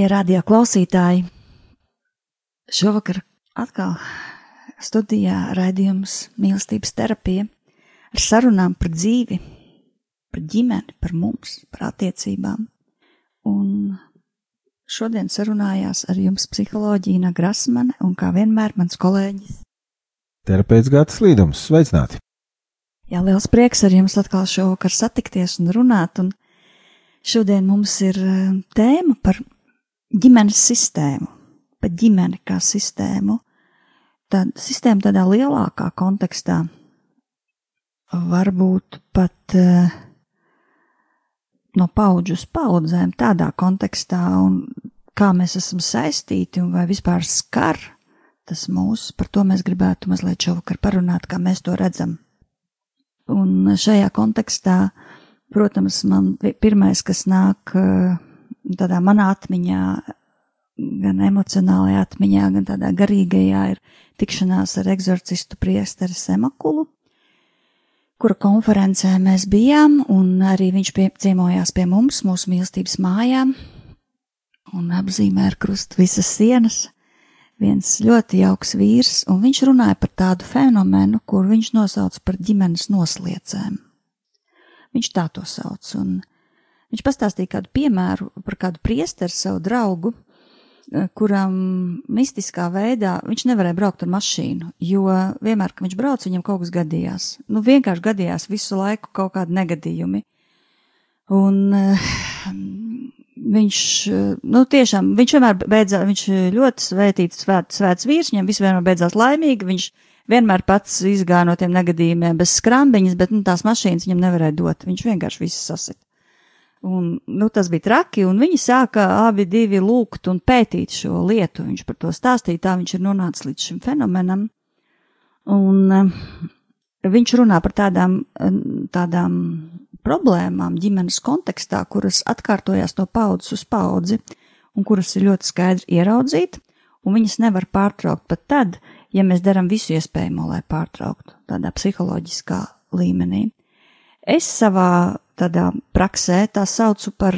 Mīļie radio klausītāji! Šovakar atkal studijā raidījums mīlestības terapija ar sarunām par dzīvi, par ģimeni, par mums, par attiecībām. Un šodien sarunājās ar jums psiholoģija Grasmane un kā vienmēr mans kolēģis. Terapeits Gatis Līdums, sveicināti! Jā, liels prieks ar jums atkal šovakar satikties un runāt, un Šodien mums ir eh, tēma par ģimenes sistēmu, par ģimeni kā sistēmu. Tā sistēma tādā lielākā kontekstā, varbūt pat uh, no paudžu uz paudzēm, tādā kontekstā, un kā mēs esam saistīti un vai vispār skar tas mūs, par to mēs gribētu mazliet šovakar parunāt, kā mēs to redzam. Un šajā kontekstā uh, Protams, man pirmais, kas nāk eh, tādā manā atmiņā, gan emocionālajā atmiņā, gan tādā garīgajā, ir tikšanās ar egzorcistu priesteri Semakulu, kura konferencē mēs bijām, un arī viņš pie, ciemojās pie mums, mūsu mīlestības mājām, un apzīmē ar krustu visas sienas. Viens ļoti jauks vīrs, un viņš runāja par tādu fenomenu, kur viņš nosauc par ģimenes nosliecēm. Viņš tā to sauc. Un viņš pastāstīja kādu piemēru par kādu priesteru savu draugu, eh, kuram mistiskā veidā viņš nevarēja braukt ar mašīnu, jo vienmēr, kad viņš brauc, viņam kaut kas gadījās. Nu, vienkārši gadījās visu laiku kaut kādi negadījumi. Un uh, viņš, eh, nu, tiešām, viņš vienmēr beidzās, viņš ļoti svētīts, svēt, svēts vīrs, viņam viss vienmēr beidzās laimīgi, viņš vienmēr pats izgāja no tiem negadījumiem bez skrambiņas, bet nu, tās mašīnas viņam nevarēja dot. Viņš vienkārši visu sasit. Un, nu, tas bija traki, un viņi sāka abi divi lūgt un pētīt šo lietu. Viņš par to stāstīja, tā viņš ir nonācis līdz šim fenomenam. Un uh, viņš runā par tādām, tādām problēmām ģimenes kontekstā, kuras atkārtojās no paudzes uz paudzi, un kuras ir ļoti skaidri ieraudzīt, un viņas nevar pārtraukt pat tad, ja mēs darām visu iespējamo, lai pārtrauktu tādā psiholoģiskā līmenī. Es savā tādā praksē tā saucu par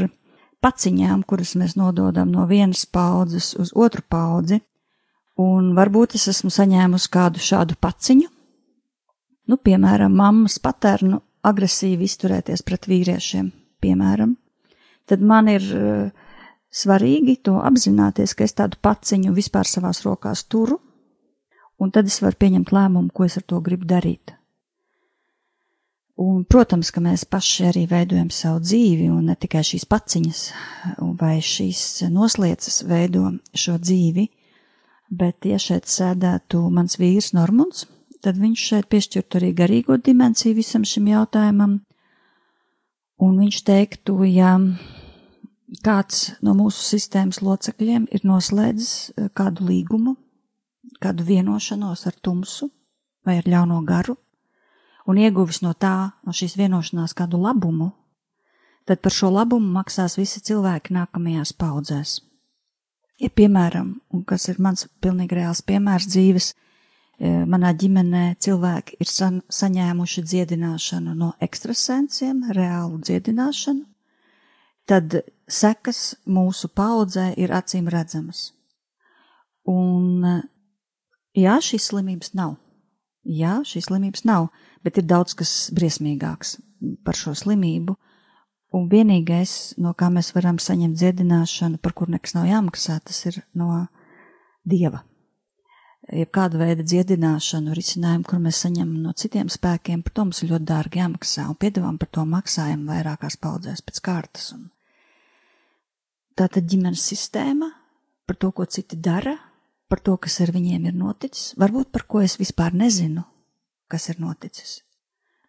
paciņām, kuras mēs nododam no vienas paudzes uz otru paudzi, un varbūt es esmu saņēmusi kādu šādu paciņu, nu, piemēram, mammas paternu agresīvi izturēties pret vīriešiem, piemēram, tad man ir uh, svarīgi to apzināties, ka es tādu paciņu vispār savās rokās turu, un tad es varu pieņemt lēmumu, ko es ar to gribu darīt. Un, protams, ka mēs paši arī veidojam savu dzīvi, un ne tikai šīs paciņas vai šīs noslieces veido šo dzīvi, bet, ja šeit sēdētu mans vīrs Normunds, tad viņš šeit piešķirtu arī garīgo dimensiju visam šim jautājumam, un viņš teiktu, ja kāds no mūsu sistēmas locekļiem ir noslēdzis kādu līgumu, kādu vienošanos ar tumsu vai ar ļauno garu un ieguvis no tā, no šīs vienošanās kādu labumu, tad par šo labumu maksās visi cilvēki nākamajās paudzēs. Ja, piemēram, un kas ir mans pilnīgi reāls piemērs dzīves, e, manā ģimenē cilvēki ir sa saņēmuši dziedināšanu no ekstrasensiem, reālu dziedināšanu, tad sekas mūsu paudzē ir acīm redzamas. Un Jā, šīs slimības nav. Jā, šīs slimības nav, bet ir daudz kas briesmīgāks. par šo slimību. Un vienīgais, no kā mēs varam saņemt dziedināšanu, par kur nekas nav jāmaksā, tas ir no dieva. Jebkāda veida dziedināšanu, risinājumu, kur mēs saņemam no citiem spēkiem, par to mums ir ļoti dārgi jāmaksā, un piedāvām par to maksājumu vairākās paudzēs pēc kārtas. Un tā tad ģimenes sistēma, par to, ko citi dara, par to, kas ar viņiem ir noticis, varbūt par ko es vispār nezinu, kas ir noticis,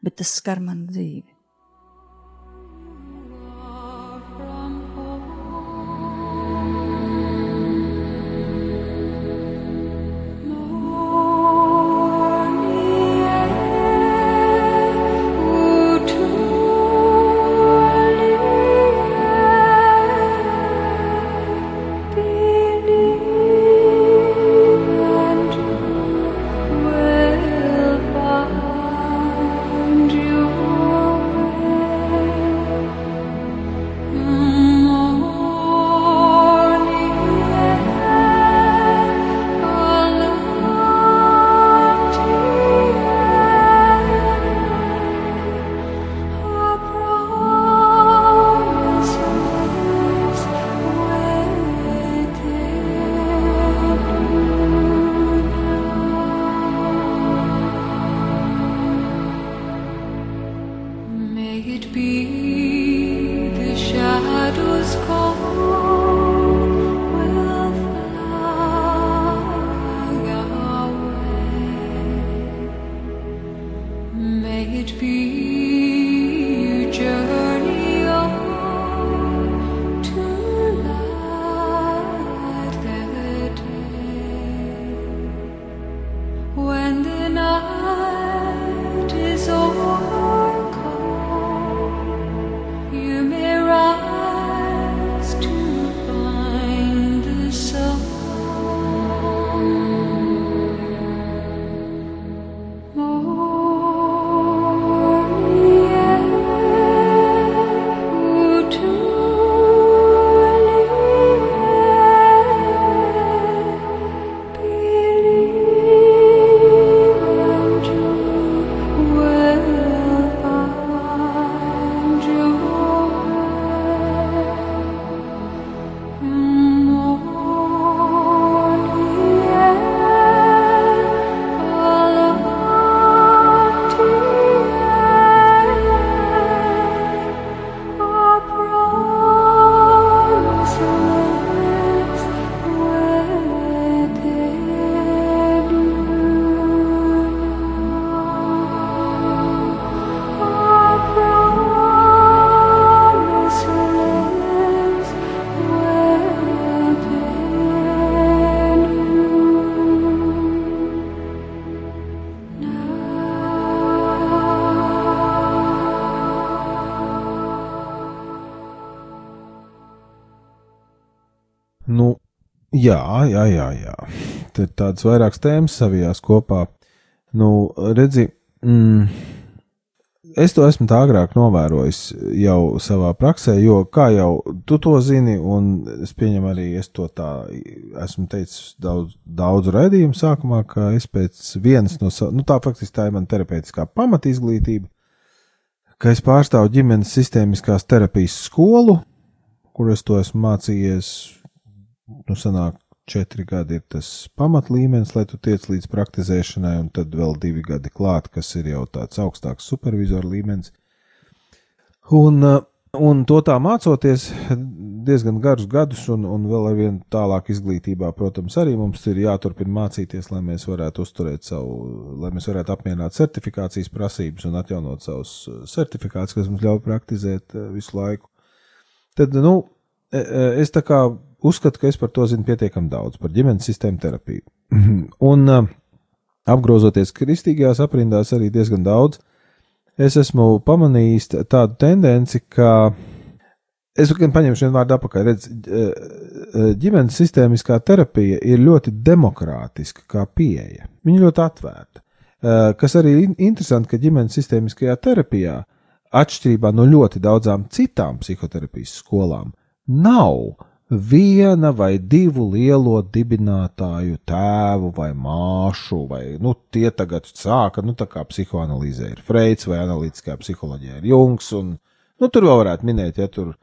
bet tas skar manu dzīvi. Jā, jā, jā. Tad tādas vairākas tēmas savijās kopā. Nu, redzi, mm, es to esmu agrāk novērojis jau savā praksē, jo, kā jau tu to zini, un es pieņemu arī, es to tā esmu teicis daudz, daudz raidījumu sākumā, ka es pēc vienas no, nu tā faktiski tā ir man terapeitiskā pamatizglītība, ka es pārstāvu ģimenes sistēmiskās terapijas skolu, kur es to esmu mācījies nu, sanāk, četri gadi ir tas pamatlīmenis, lai tu tiec līdz praktizēšanai, un tad vēl divi gadi klāt, kas ir jau tāds augstāks supervizoru līmenis. Un, uh, un to tā mācoties diezgan garus gadus, un, un vēl ar vienu tālāk izglītībā, protams, arī mums ir jāturpina mācīties, lai mēs varētu uzturēt savu, lai mēs varētu apmierināt certifikācijas prasības un atjaunot savus uh, certifikātus, kas mums ļauj praktizēt uh, visu laiku. Tad, nu, e, e, es tā kā uzskatu, ka es par to zinu pietiekami daudz, par ģimenes sistēmu terapiju. un uh, apgrozoties kristīgajās aprindās arī diezgan daudz, es esmu pamanījis tādu tendenci, ka es gan paņemšu vienu vārdu apakaļ, redz, ģimenes sistēmiskā terapija ir ļoti demokrātiska kā pieeja. Viņa ļoti atvērta. Kas arī ir interesanti, ka ģimenes sistēmiskajā terapijā, atšķirībā no ļoti daudzām citām psihoterapijas skolām, nav viena vai divu lielo dibinātāju tēvu vai māšu, vai, nu, tie tagad sāka, nu, tā kā psihoanalīzē ir Freids vai analītiskā psiholoģija ir Jungs, un, nu, tur vēl varētu minēt, ja tur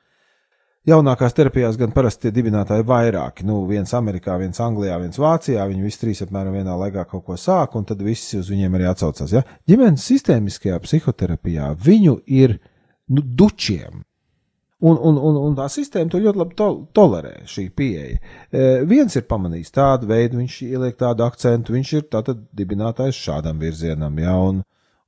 jaunākās terapijās gan parasti tie dibinātāji vairāki, nu, viens Amerikā, viens Anglijā, viens Vācijā, viņi visi trīs apmēram vienā laikā kaut ko sāk, un tad visi uz viņiem arī atsaucās, ja. Ģimenes sistēmiskajā psihoterapijā viņu ir, nu, dučiem Un, un, un, un tā sistēma to ļoti labi to, tolerē, šī pieeja. E, viens ir pamanījis tādu veidu, viņš ieliek tādu akcentu, viņš ir tātad dibinātājs šādam virzienam, ja, un,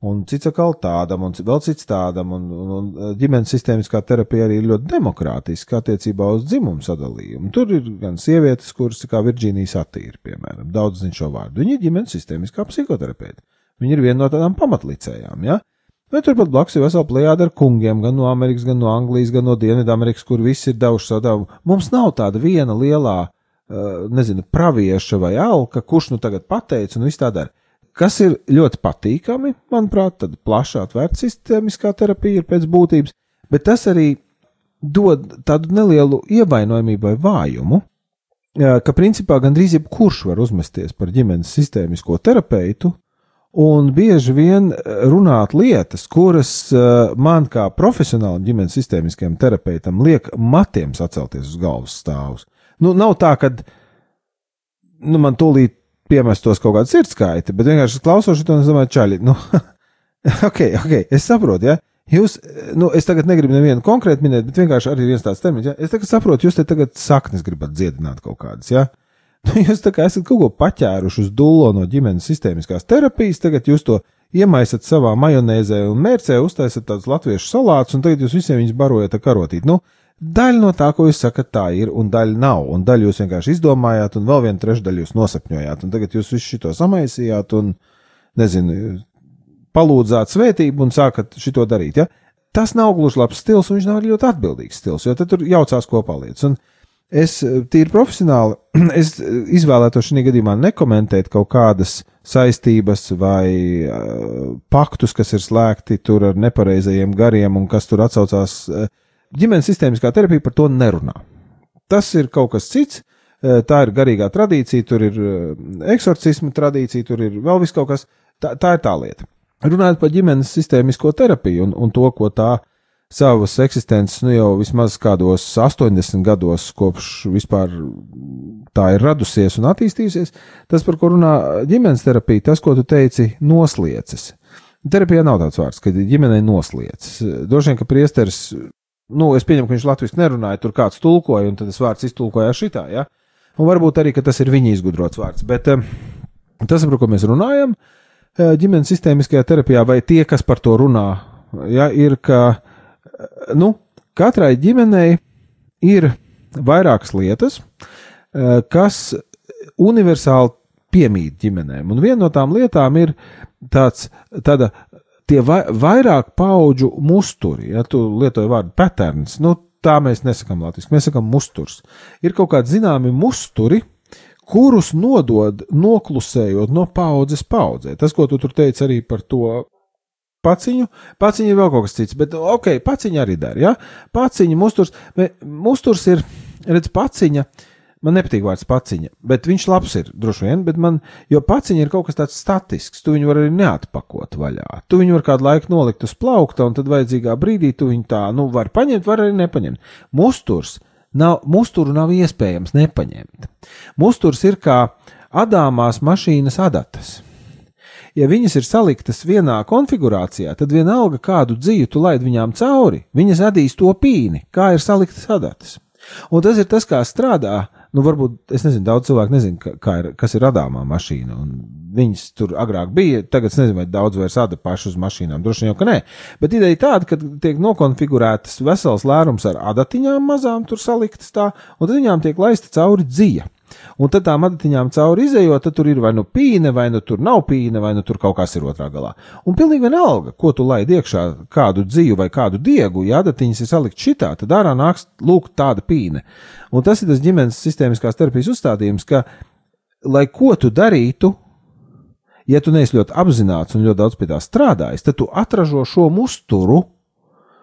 un cits atkal tādam, un vēl cits tādam, un, un, un e, ģimenes sistēmiskā terapija arī ir ļoti demokrātiska attiecībā uz dzimumu sadalījumu. Tur ir gan sievietes, kuras, kā Virģīnijas attīra, piemēram, daudz zin šo vārdu. Viņa ir ģimenes sistēmiskā psihoterapeita. Viņa ir viena no tādām pamatlicējām, ja. Bet turpat blakus ir vesela plējāda ar kungiem, gan no Amerikas, gan no Anglijas, gan no Dienvidamerikas, kur visi ir devuši savu devumu. Mums nav tāda viena lielā, uh, nezinu, pravieša vai alka, kurš nu tagad pateica un viss tā dara. Kas ir ļoti patīkami, manuprāt, tad plašā atvērta sistēmiskā terapija ir pēc būtības, bet tas arī dod tādu nelielu ievainojamību vai vājumu, ka principā gandrīz jebkurš var uzmesties par ģimenes sistēmisko terapeitu, un bieži vien eh, runāt lietas, kuras uh, man kā profesionālam ģimenes sistēmiskajam terapeitam liek matiem sacelties uz galvas stāvus. Nu, nav tā, ka nu, man tūlīt piemestos kaut kāda sirdskaita, bet vienkārši klausoties to, es domāju, čaļi, nu, ok, ok, es saprotu, ja. Jūs, nu, es tagad negribu nevienu konkrēti minēt, bet vienkārši arī viens tāds termins, ja. Es tagad saprotu, jūs te tagad saknes gribat dziedināt kaut kādas, ja. Nu, jūs tā kā esat kaut ko paķēruši uz dūlo no ģimenes sistēmiskās terapijas, tagad jūs to iemaisat savā majonēzē un mērcē, uztaisat tādus latviešu salātus, un tagad jūs visiem viņus barojat ar karotīt. Nu, daļa no tā, ko jūs sakat, tā ir, un daļa nav, un daļu jūs vienkārši izdomājāt, un vēl vienu trešdaļu jūs nosapņojāt, un tagad jūs visu šito samaisījāt, un, nezinu, palūdzāt svētību un sākat šito darīt, ja? Tas nav gluži labs stils, un viņš nav arī ļoti atbildīgs stils, jo tur jaucās kopā lietas. Un, Es eh, tīri profesionāli, es eh, izvēlētos šajā gadījumā nekomentēt kaut kādas saistības vai uh, paktus, kas ir slēgti tur ar nepareizajiem gariem un kas tur atsaucās. Ģimenes sistēmiskā terapija par to nerunā. Tas ir kaut kas cits. Tā ir garīgā tradīcija, tur ir eksorcisma tradīcija, tur ir vēl viss kaut kas. Tā, tā ir tā lieta. Runājot par ģimenes sistēmisko terapiju un, un to, ko tā uh, savas eksistences, nu jau vismaz kādos 80 gados, kopš vispār tā ir radusies un attīstījusies, tas, par ko runā ģimenes terapija, tas, ko tu teici, noslieces. Terapijā nav tāds vārds, ka ģimenei noslieces. Droši vien, ka priesteris, nu, es pieņemu, ka viņš latviešu nerunāja, tur kāds tulkoja, un tad tas vārds iztulkoja šitā, ja? Un varbūt arī, ka tas ir viņa izgudrots vārds, bet um, tas, par ko mēs runājam, eh, ģimenes sistēmiskajā terapijā, vai tie, kas par to runā, ja, ir, ka nu, katrai ģimenei ir vairākas lietas, eh, kas universāli piemīt ģimenēm. Un viena no tām lietām ir tāds, tāda, tie vai, vairāk paudžu musturi, ja tu lietoji vārdu patērns, nu, tā mēs nesakām latviešu, mēs sakām musturs. Ir kaut kādi zināmi musturi, kurus nodod noklusējot no paudzes paudzē. Tas, ko tu tur teici arī par to paciņu, paciņa ir vēl kaut kas cits, bet ok, paciņa arī dara, ja? Paciņa, musturs, musturs ir, redz, paciņa, man nepatīk vārds paciņa, bet viņš labs ir, droši vien, bet man, jo paciņa ir kaut kas tāds statisks, tu viņu var arī neatpakot vaļā. Tu viņu var kādu laiku nolikt uz plaukta, un tad vajadzīgā brīdī tu viņu tā, nu, var paņemt, var arī nepaņemt. Musturs nav, musturu nav iespējams nepaņemt. Musturs ir kā adāmās mašīnas adatas ja viņas ir saliktas vienā konfigurācijā, tad vienalga kādu dzīvu tu laid viņām cauri, viņas adīs to pīni, kā ir saliktas adatas. Un tas ir tas, kā strādā. Nu, varbūt es nezinu, daudz cilvēku nezina, kā ir, kas ir radāmā mašīna. Viņas tur agrāk bija, tagad es nezinu, vai daudz vairs rada paši uz mašīnām. Droši vien jau, ka nē. Bet ideja tāda, ka tiek nokonfigurētas vesels lērums ar adatiņām mazām tur saliktas tā, un tad viņām tiek laista cauri dzīja. Un tad tām adatiņām cauri izējot, tad tur ir vai nu pīne, vai nu tur nav pīne, vai nu tur kaut kas ir otrā galā. Un pilnīgi vienalga, ko tu laid iekšā, kādu dzīvu vai kādu diegu, ja adatiņas ir salikt šitā, tad ārā nāks lūk tāda pīne. Un tas ir tas ģimenes sistēmiskās terapijas uzstādījums, ka, lai ko tu darītu, ja tu neesi ļoti apzināts un ļoti daudz pie tā strādājis, tad tu atražo šo musturu,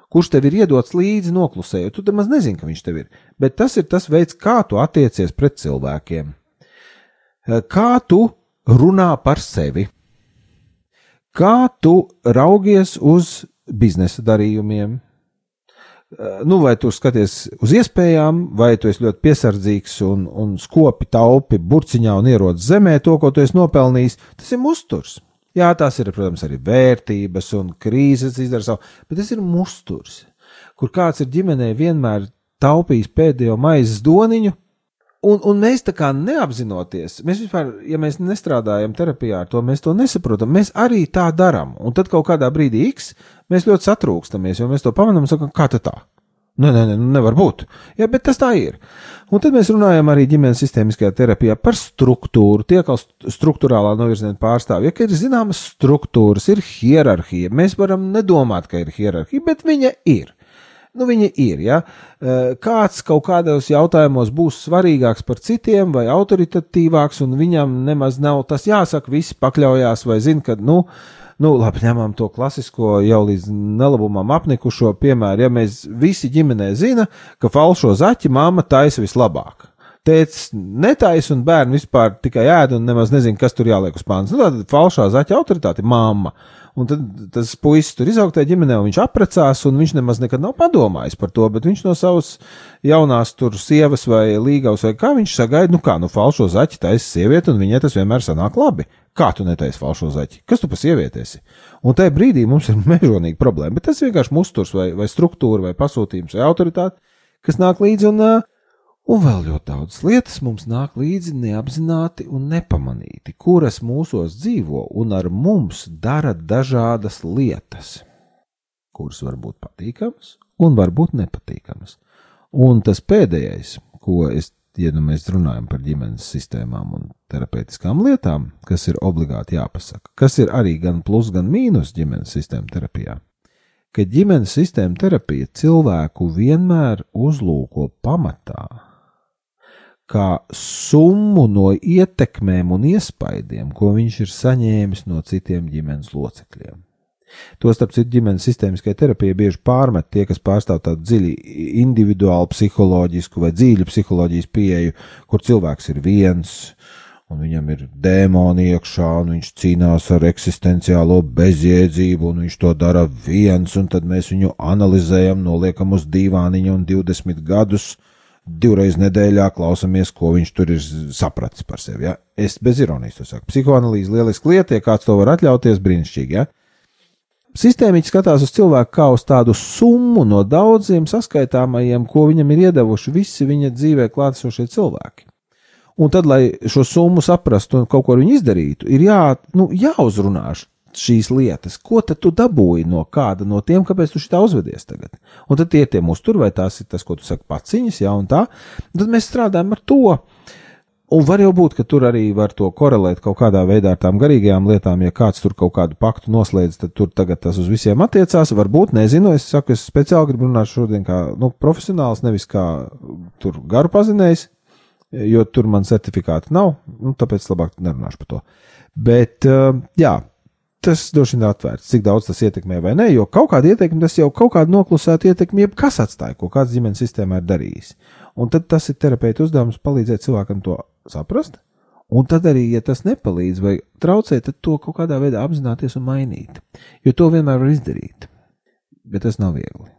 kurš tev ir iedots līdzi noklusējot. Tu nemaz nezini, ka viņš tev ir. Bet tas ir tas veids, kā tu attiecies pret cilvēkiem. Kā tu runā par sevi. Kā tu raugies uz biznesa darījumiem? Nu, vai tu skaties uz iespējām, vai tu esi ļoti piesardzīgs un, un skopi taupi burciņā un ierodas zemē to, ko tu esi nopelnījis, tas ir musturs. Jā, tās ir, protams, arī vērtības un krīzes izdara savu, bet tas ir musturs, kur kāds ir ģimenē vienmēr taupījis pēdējo maizes doniņu, Un, un mēs tā kā neapzinoties, mēs vispār, ja mēs nestrādājam terapijā ar to, mēs to nesaprotam. Mēs arī tā darām. Un tad kaut kādā brīdī X mēs ļoti satrūkstamies, jo mēs to pamanām un sakām, kā tā? Nē, nē, nē, nu nevar būt. Jā, bet tas tā ir. Un tad mēs runājam arī ģimenes sistēmiskajā terapijā par struktūru, tie kā struktūrālā novirziena pārstāvja, ka ir zināmas struktūras, ir hierarhija. Mēs varam nedomāt, ka ir hierarhija, bet viņa ir. Nu, viņa ir. Ja? Eh, kāds kaut kādos jautājumos būs svarīgāks par citiem vai autoritatīvāks, un viņam nemaz nav tas jāsaka, visi pakļaujās vai zina, ka, nu, nu, labi, ņemam to klasisko jau līdz nelabumam apnikušo piemēru. Ja mēs visi ģimenē zina, ka falšo zaķi mamma taisa vislabāk. Tēvs netaisa un bērni vispār tikai ēd un nemaz nezina, kas tur jāliek uz pāns. Nu, tāda falšā zaķa autoritāte mamma. Uh, Un tad tas puisis tur izaugsmē ģimenē, un viņš apprecās, un viņš nemaz nekad nav padomājis par to, bet viņš no savas jaunās tur sievas vai līgavas vai kā viņš sagaida, nu kā, nu falšo zaķi taisa sieviete, un viņai tas vienmēr sanāk labi. Kā tu netaisi falšo zaķi? Kas tu pa sievieti esi? Un tajā brīdī mums ir mežonīga problēma, bet tas vienkārši musturs vai, vai struktūra vai pasūtījums vai autoritāte, kas nāk līdzi un uh, Un vēl ļoti daudzas lietas mums nāk līdzi neapzināti un nepamanīti, kuras mūsos dzīvo un ar mums dara dažādas lietas, kuras var būt patīkamas un var būt nepatīkamas. Un tas pēdējais, ko es, ja nu mēs runājam par ģimenes sistēmām un terapeitiskām lietām, kas ir obligāti jāpasaka, kas ir arī gan plus, gan mīnus ģimenes sistēma terapijā, ka ģimenes sistēma terapija cilvēku vienmēr uzlūko pamatā kā summu no ietekmēm un iespaidiem, ko viņš ir saņēmis no citiem ģimenes locekļiem. To starp citu ģimenes sistēmiskai terapijai bieži pārmet tie, kas pārstāv tādu dziļi individuālu psiholoģisku vai dziļu psiholoģijas pieeju, kur cilvēks ir viens, un viņam ir dēmoni iekšā, un viņš cīnās ar eksistenciālo bezjēdzību, un viņš to dara viens, un tad mēs viņu analizējam, noliekam uz dīvāniņa un 20 gadus divreiz nedēļā klausamies, ko viņš tur ir sapratis par sevi. Ja? Es bez ironijas to saku. Psihoanalīze lieliski lieta, ja kāds to var atļauties, brīnišķīgi. Ja? Sistēmiķi skatās uz cilvēku kā uz tādu summu no daudziem saskaitāmajiem, ko viņam ir iedevuši visi viņa dzīvē klātesošie cilvēki. Un tad, lai šo summu saprastu un kaut ko ar viņu izdarītu, ir jā, nu, jāuzrunā šīs lietas, ko tad tu dabūji no kāda no tiem, kāpēc tu šitā uzvedies tagad. Un tad tie tie mūsu tur, vai tās ir tas, ko tu saki paciņas, jā, un tā. Un tad mēs strādājam ar to. Un var jau būt, ka tur arī var to korelēt kaut kādā veidā ar tām garīgajām lietām. Ja kāds tur kaut kādu paktu noslēdz, tad tur tagad tas uz visiem attiecās. Varbūt, nezinu, es saku, es speciāli gribu runāt šodien kā nu, profesionāls, nevis kā tur garu pazinējs, jo tur man certifikāti nav, nu, tāpēc labāk nerunāšu par to. Bet, jā, tas droši vien ir atvērts, cik daudz tas ietekmē vai nē, jo kaut kāda ietekme, tas jau kaut kādu noklusētu ietekmi, jebkas atstāja, ko kāds ģimenes sistēmā ir darījis. Un tad tas ir terapeita uzdevums palīdzēt cilvēkam to saprast, un tad arī, ja tas nepalīdz vai traucē, tad to kaut kādā veidā apzināties un mainīt. Jo to vienmēr var izdarīt, bet tas nav viegli.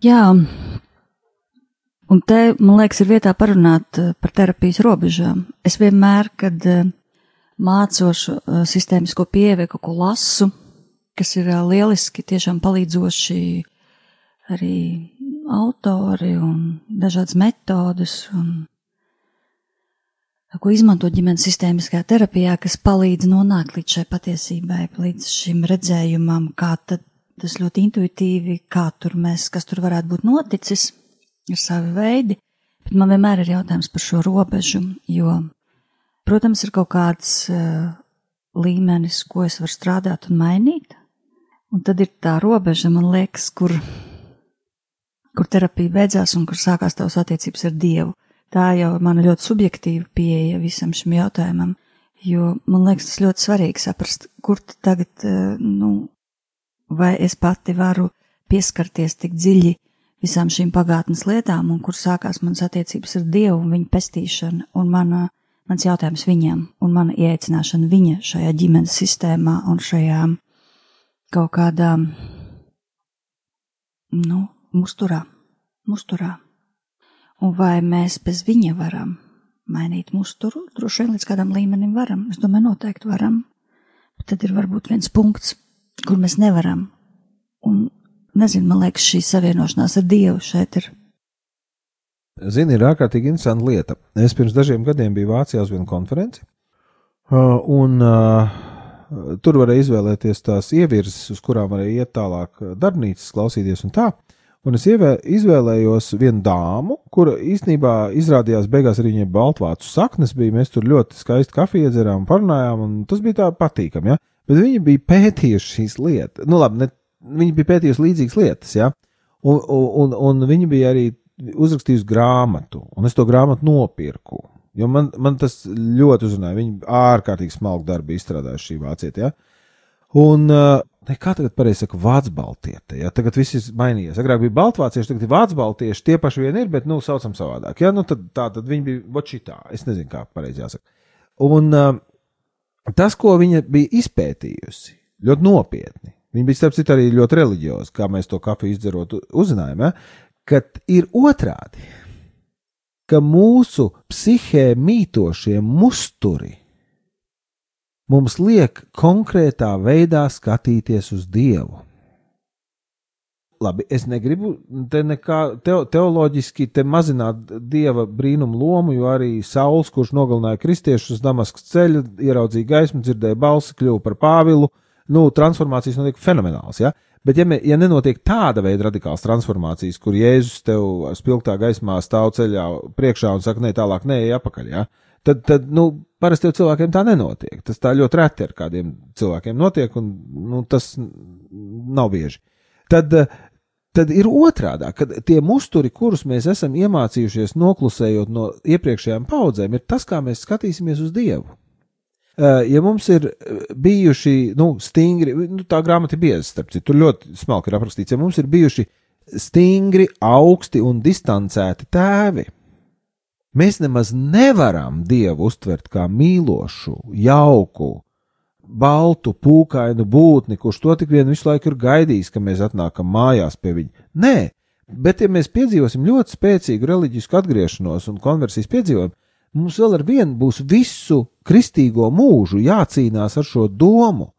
Jā, un te, man liekas, ir vietā parunāt eh, par terapijas robežām. Es vienmēr, kad eh, mācošu eh, sistēmisko pieeju, kaut ko lasu, kas ir lieliski, tiešām palīdzoši arī autori un dažādas metodas, un, ko izmanto ģimenes sistēmiskajā terapijā, kas palīdz nonākt līdz šai patiesībai, līdz šim redzējumam, kā tad tas ļoti intuitīvi, kā tur mēs, kas tur varētu būt noticis, ir savi veidi, bet man vienmēr ir jautājums par šo robežu, jo, protams, ir kaut kāds uh, līmenis, ko es varu strādāt un mainīt, un tad ir tā robeža, man liekas, kur kur terapija beidzās un kur sākās tavas attiecības ar Dievu. Tā jau ir mana ļoti subjektīva pieeja visam šim jautājumam, jo man liekas tas ļoti svarīgi saprast, kur tagad, eh, nu, vai es pati varu pieskarties tik dziļi visām šīm pagātnes lietām, un kur sākās manas attiecības ar Dievu un viņa pestīšana, un mana, mans jautājums viņam, un mana ieaicināšana viņa šajā ģimenes sistēmā un šajā kaut kādā, nu, musturā, musturā. Un vai mēs bez viņa varam mainīt musturu? Droši vien līdz kādam līmenim varam. Es domāju, noteikti varam. Bet tad ir varbūt viens punkts, kur mēs nevaram. Un nezinu, man liekas, šī savienošanās ar Dievu šeit ir. Zini, ir ārkārtīgi interesanta lieta. Es pirms dažiem gadiem biju Vācijā uz vienu konferenci, un tur varēja izvēlēties tās ievirzes, uz kurām varēja iet tālāk darbnīcas, klausīties un tā. Un es izvēlējos vienu dāmu, kura īstenībā izrādījās beigās arī viņai baltvācu saknes bija. Mēs tur ļoti skaisti kafiju iedzerām un parunājām, un tas bija tā patīkami. Ja? Bet viņi bija pētījuši šīs lietas. Nu, labi, ne, viņi bija pētījuši līdzīgas lietas, ja? un, un, un, viņi bija arī uzrakstījusi grāmatu, un es to grāmatu nopirku. Jo man, man tas ļoti uzrunāja. Viņi ārkārtīgi smalku darbu izstrādājuši šī vācietē. Ja? Un uh, ne, kā tagad pareizi saka, vācu baltieti. Ja? Tagad viss ir mainījies. Agrāk bija baltvācieši, tagad ir vācu baltieši, tie paši vien ir, bet, nu, saucam savādāk. Ja? Nu, tad, tā tad viņi bija bočitā. Es nezinu, kā pareizi jāsaka. Un uh, tas, ko viņa bija izpētījusi, ļoti nopietni. Viņa bija, starp citu, arī ļoti reliģioza, kā mēs to kafiju izdzerot uzzinājām, ja? kad ir otrādi, ka mūsu psihē mītošie musturi mums liek konkrētā veidā skatīties uz Dievu. Labi, es negribu te nekā teo, teoloģiski te mazināt dieva brīnumu lomu, jo arī Sauls, kurš nogalināja kristiešus uz Damaskas ceļa, ieraudzīja gaismu, dzirdēja balsi, kļuva par Pāvilu. Nu, transformācijas notiek fenomenāls, ja? Bet, ja, me, ja nenotiek tāda veida radikāls transformācijas, kur Jēzus tev spilgtā gaismā stāv ceļā priekšā un saka, nē, tālāk, nē, apakaļ, ja? tad, tad nu, parasti jau cilvēkiem tā nenotiek. Tas tā ļoti reti ar kādiem cilvēkiem notiek, un nu, tas nav bieži. Tad, tad ir otrādi, kad tie musturi, kurus mēs esam iemācījušies noklusējot no iepriekšējām paudzēm, ir tas, kā mēs skatīsimies uz Dievu. Ja mums ir bijuši nu, stingri, nu, tā grāmata ir bieza, starp citu, tur ļoti smalki ir aprakstīts, ja mums ir bijuši stingri, augsti un distancēti tēvi, Mēs nemaz nevaram Dievu uztvert kā mīlošu, jauku, baltu, pūkainu būtni, kurš to tik vien visu laiku ir gaidījis, ka mēs atnākam mājās pie viņa. Nē, bet ja mēs piedzīvosim ļoti spēcīgu reliģisku atgriešanos un konversijas piedzīvojumu, mums vēl ar vienu būs visu kristīgo mūžu jācīnās ar šo domu,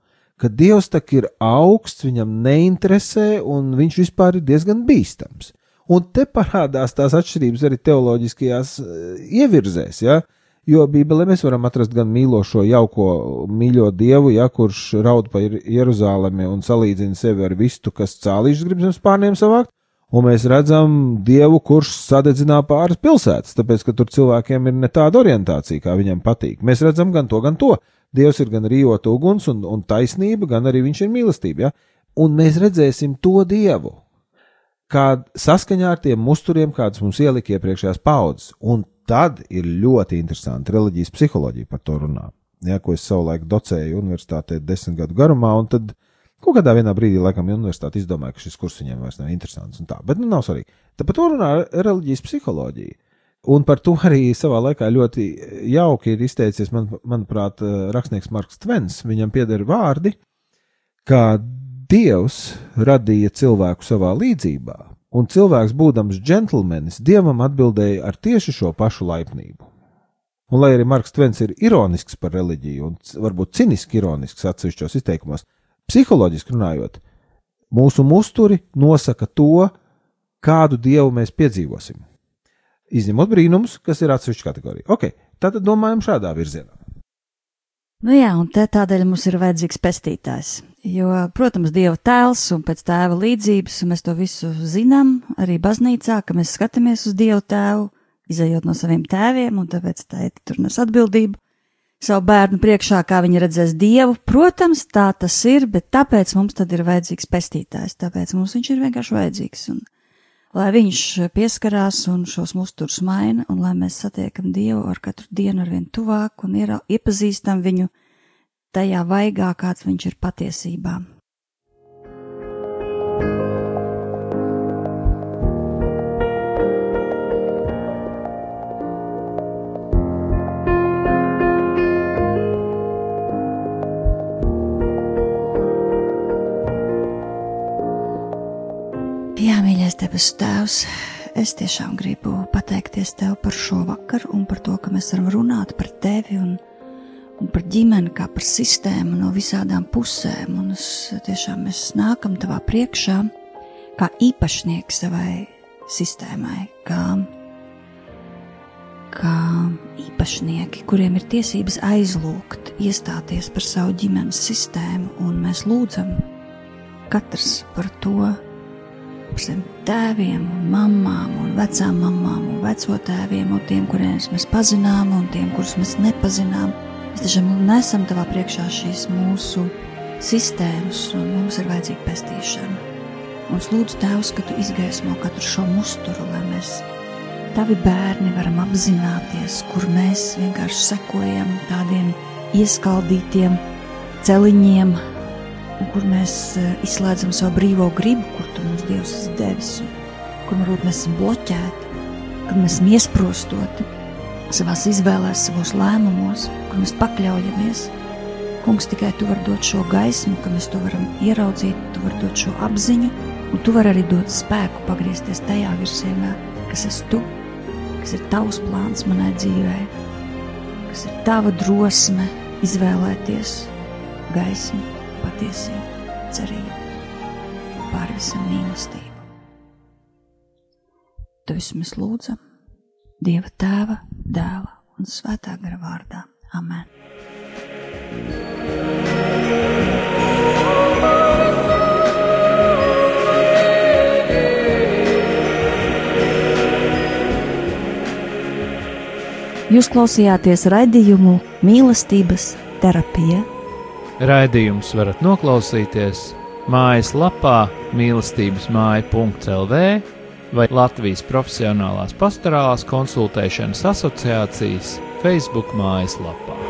ka Dievs tak ir augsts, viņam neinteresē un viņš vispār ir diezgan bīstams. Un te parādās tās atšķirības arī teoloģiskajās eh, ievirzēs. Ja? Jo Bībelē mēs varam atrast gan mīlošo, jauko, mīļo dievu, ja, kurš raud pa Jeruzalemi un salīdzina sevi ar vistu, kas cālīšus grib zem spārniem savākt, un mēs redzam dievu, kurš sadedzinā pāris pilsētas, tāpēc, ka tur cilvēkiem ir ne tāda orientācija, kā viņam patīk. Mēs redzam gan to, gan to. Dievs ir gan rīota uguns un, un taisnība, gan arī viņš ir mīlestība. Ja? Un mēs redzēsim to dievu, kā saskaņā ar tiem musturiem, kādus mums ielika iepriekšējās paudzes. Un tad ir ļoti interesanti reliģijas psiholoģija par to runā. Ja, ko es savulaik docēju universitātē desmit gadu garumā, un tad kaut kādā brīdī, laikam, universitāte izdomāja, ka šis kurs viņiem vairs nav interesants bet nu nav svarīgi. Tāpat to runā reliģijas psiholoģija. Un par to arī savā laikā ļoti jauki ir izteicies, man, manuprāt, rakstnieks Marks Tvens. Viņam pieder vārdi, ka Dievs radīja cilvēku savā līdzībā, un cilvēks, būdams džentlmenis, dievam atbildēja ar tieši šo pašu laipnību. Un, lai arī Marks Tvens ir ironisks par reliģiju un varbūt ciniski ironisks atsevišķos izteikumos, psiholoģiski runājot, mūsu musturi nosaka to, kādu dievu mēs piedzīvosim. Izņemot brīnumus, kas ir atsevišķa kategorija. Ok, tad domājam šādā virzienā. Nu jā, un te tādēļ mums ir vajadzīgs pestītājs. Jo, protams, Dieva tēls un pēc tēva līdzības, un mēs to visu zinām arī baznīcā, ka mēs skatāmies uz Dievu tēvu, izējot no saviem tēviem, un tāpēc tēti tur nes atbildību savu bērnu priekšā, kā viņi redzēs Dievu. Protams, tā tas ir, bet tāpēc mums tad ir vajadzīgs pestītājs, tāpēc mums viņš ir vienkārši vajadzīgs. Un, lai viņš pieskarās un šos musturus maina, un lai mēs satiekam Dievu ar katru dienu ar vien tuvāk un iepazīstam viņu tajā vaigā, kāds viņš ir patiesībā. Mīļais debesu Tēvs, es tiešām gribu pateikties Tev par šo vakaru un par to, ka mēs varam runāt par Tevi un, un par ģimeni kā par sistēmu no visādām pusēm. Un es tiešām mēs nākam Tavā priekšā kā īpašnieki savai sistēmai, kā, kā īpašnieki, kuriem ir tiesības aizlūgt, iestāties par savu ģimenes sistēmu, un mēs lūdzam katrs par to, saviem tēviem, un mamām, un vecām mamām, un veco tēviem, un tiem, kuriem mēs pazinām, un tiem, kurus mēs nepazinām. Mēs tiešām nesam tavā priekšā šīs mūsu sistēmas, un mums ir vajadzīga pestīšana. Mums lūdzu, Tēvs, ka tu izgaismo katru šo musturu, lai mēs, tavi bērni, varam apzināties, kur mēs vienkārši sekojam tādiem ieskaldītiem celiņiem, kur mēs eh, izslēdzam savu brīvo gribu, kur tu mums Dievs esi devis, kur varbūt mēs esam bloķēti, kad mēs esam iesprostoti savās izvēlēs, savos lēmumos, kur mēs pakļaujamies. Kungs, tikai tu vari dot šo gaismu, ka mēs to varam ieraudzīt, tu vari dot šo apziņu, un tu vari arī dot spēku pagriezties tajā virzienā, kas esi tu, kas ir tavs plāns manai dzīvē, kas ir tava drosme izvēlēties gaismu patiesību, cerību, pāri visam mīlestību. To visu mēs lūdzam Dieva tēva, dēla un svētā gara vārdā. Amen! Jūs klausījāties raidījumu mīlestības terapija. Raidījums varat noklausīties mājaslapā mīlestības māja.lv vai Latvijas Profesionālās pastorālās konsultēšanas asociācijas Facebook mājaslapā.